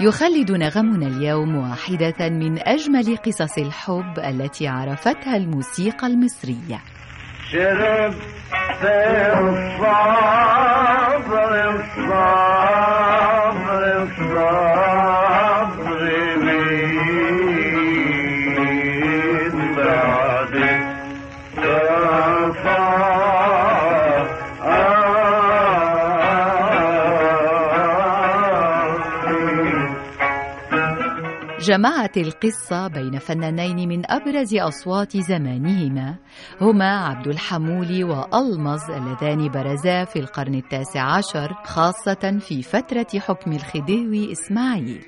يخلد نغمنا اليوم واحدة من أجمل قصص الحب التي عرفتها الموسيقى المصرية. شرب الصبر الصبر جمعت القصة بين فنانين من أبرز أصوات زمانهما هما عبد الحمولي وألمظ اللذان برزا في القرن التاسع عشر خاصة في فترة حكم الخديوي إسماعيل.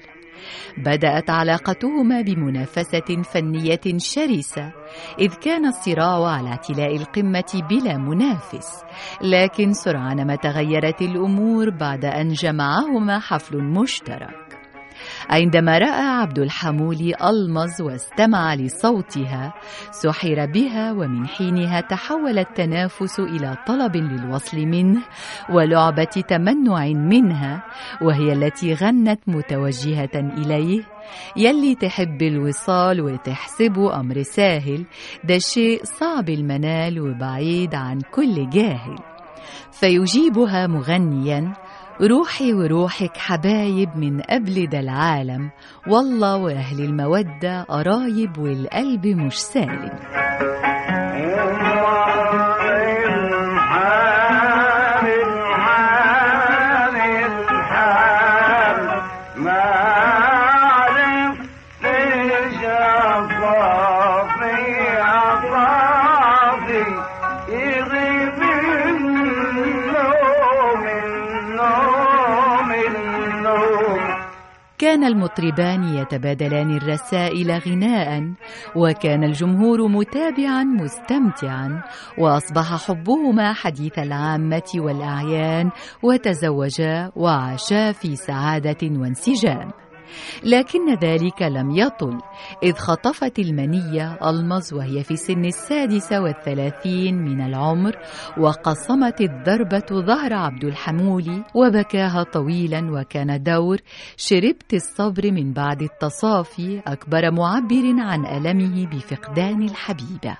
بدأت علاقتهما بمنافسة فنية شرسة إذ كان الصراع على اعتلاء القمة بلا منافس. لكن سرعان ما تغيرت الأمور بعد أن جمعهما حفل مشترك. عندما رأى عبد الحمول ألمظ واستمع لصوتها سحر بها ومن حينها تحول التنافس إلى طلب للوصل منه ولعبة تمنع منها وهي التي غنت متوجهة إليه. يلي تحب الوصال وتحسبه أمر ساهل ده شيء صعب المنال وبعيد عن كل جاهل. فيجيبها مغنيا روحي وروحك حبايب من قبل ده العالم والله وأهل المودة قرايب والقلب مش سالم. كان المطربان يتبادلان الرسائل غناء وكان الجمهور متابعا مستمتعا وأصبح حبهما حديث العامة والأعيان وتزوجا وعاشا في سعادة وانسجام. لكن ذلك لم يطل إذ خطفت المنية ألمظ وهي في سن السادسة والثلاثين من العمر وقصمت الضربة ظهر عبد الحمول وبكاها طويلا وكان دور شربت الصبر من بعد التصافي أكبر معبر عن ألمه بفقدان الحبيبة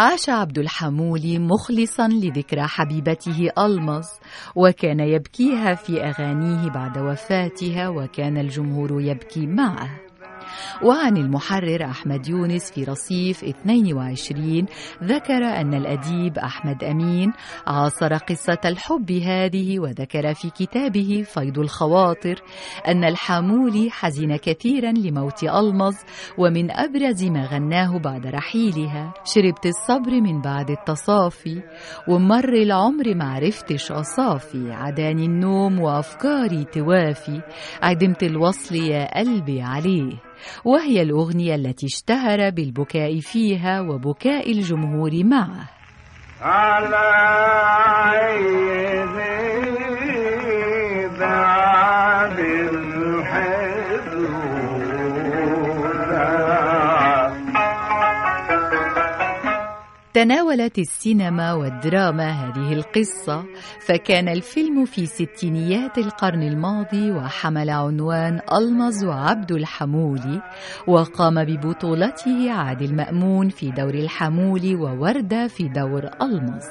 عاش عبد الحمول مخلصا لذكرى حبيبته ألمظ وكان يبكيها في أغانيه بعد وفاتها وكان الجمهور يبكي معه. وعن المحرر أحمد يونس في رصيف 22 ذكر أن الأديب أحمد أمين عاصر قصة الحب هذه وذكر في كتابه فيض الخواطر أن الحامولي حزن كثيرا لموت ألمظ ومن أبرز ما غناه بعد رحيلها شربت الصبر من بعد التصافي ومر العمر معرفتش أصافي عداني النوم وأفكاري توافي عدمت الوصل يا قلبي عليه وهي الأغنية التي اشتهر بالبكاء فيها وبكاء الجمهور معه. على عيني تناولت السينما والدراما هذه القصة فكان الفيلم في ستينيات القرن الماضي وحمل عنوان ألمظ وعبد الحمولي وقام ببطولته عادل مأمون في دور الحمولي ووردة في دور ألمظ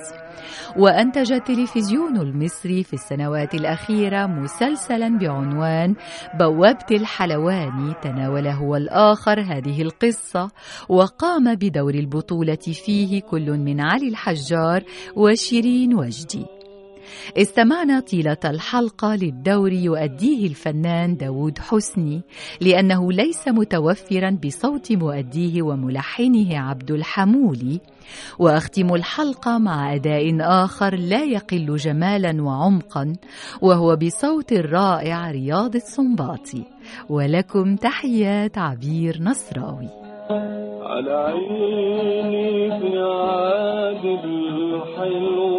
وأنتج التلفزيون المصري في السنوات الأخيرة مسلسلا بعنوان بوابة الحلواني تناول هو الآخر هذه القصة وقام بدور البطولة فيه كل من علي الحجار وشيرين وجدي. استمعنا طيلة الحلقة للدور يؤديه الفنان داود حسني لأنه ليس متوفرا بصوت مؤديه وملحنه عبد الحمولي. وأختم الحلقة مع أداء آخر لا يقل جمالا وعمقا وهو بصوت الرائع رياض السنباطي ولكم تحيات عبير نصراوي. على عيني في عاد الحلو.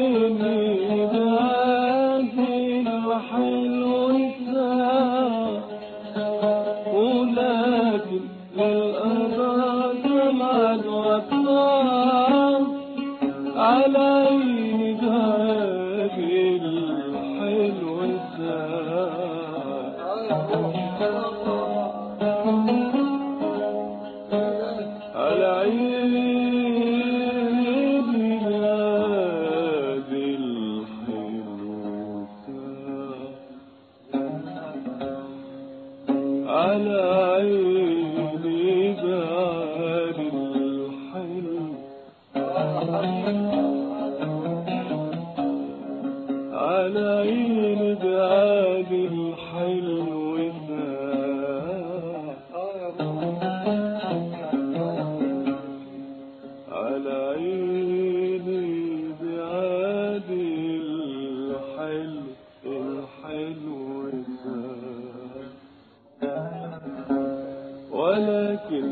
ولكن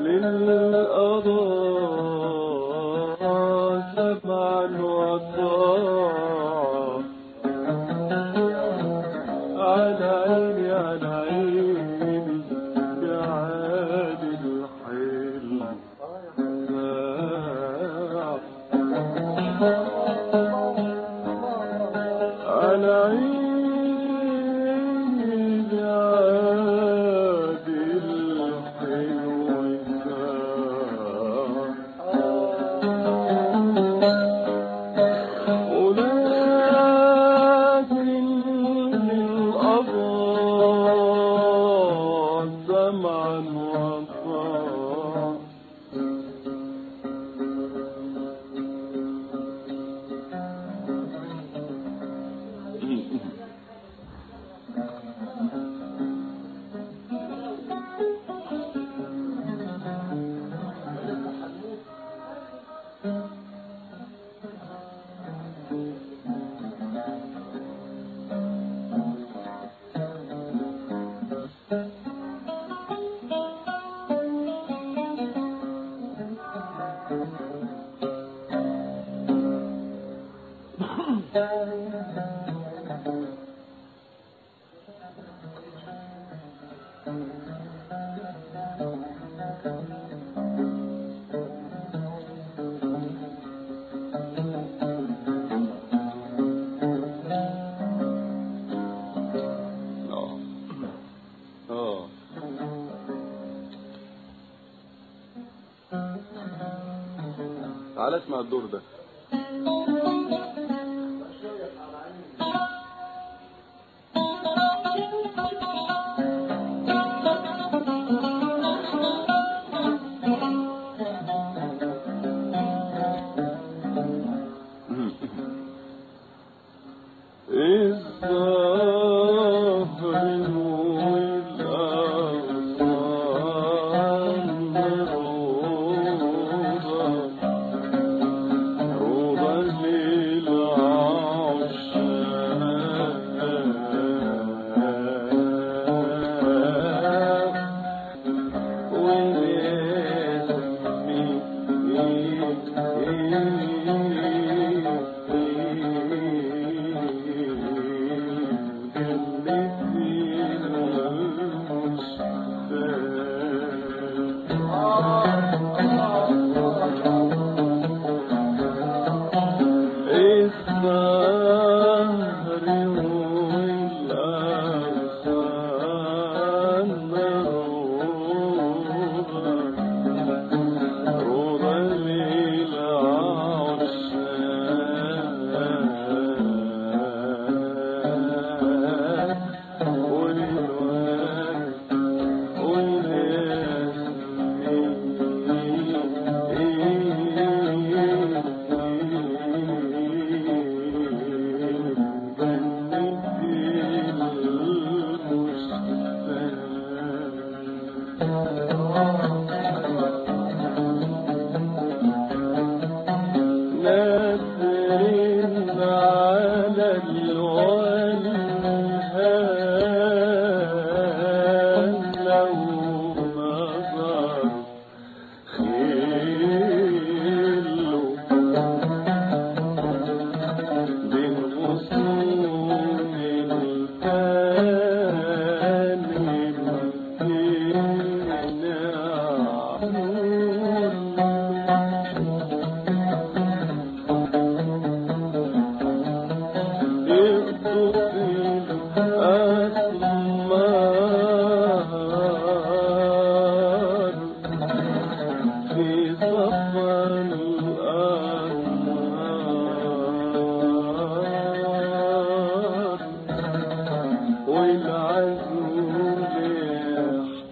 للقضاء على تعال اسمع الدور ده.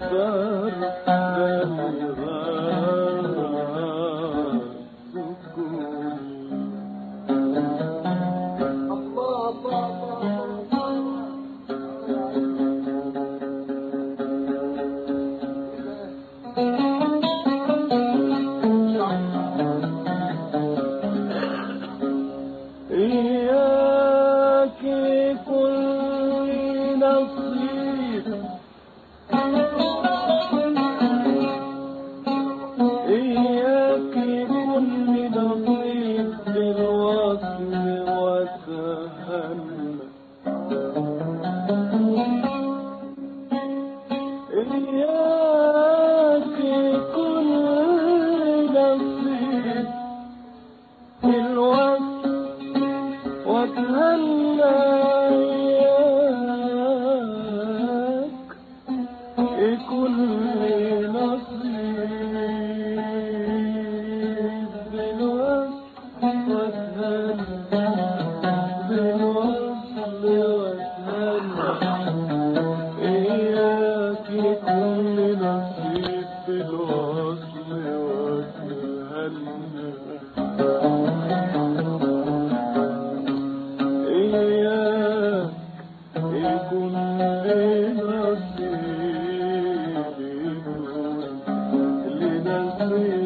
أكبر 嗯。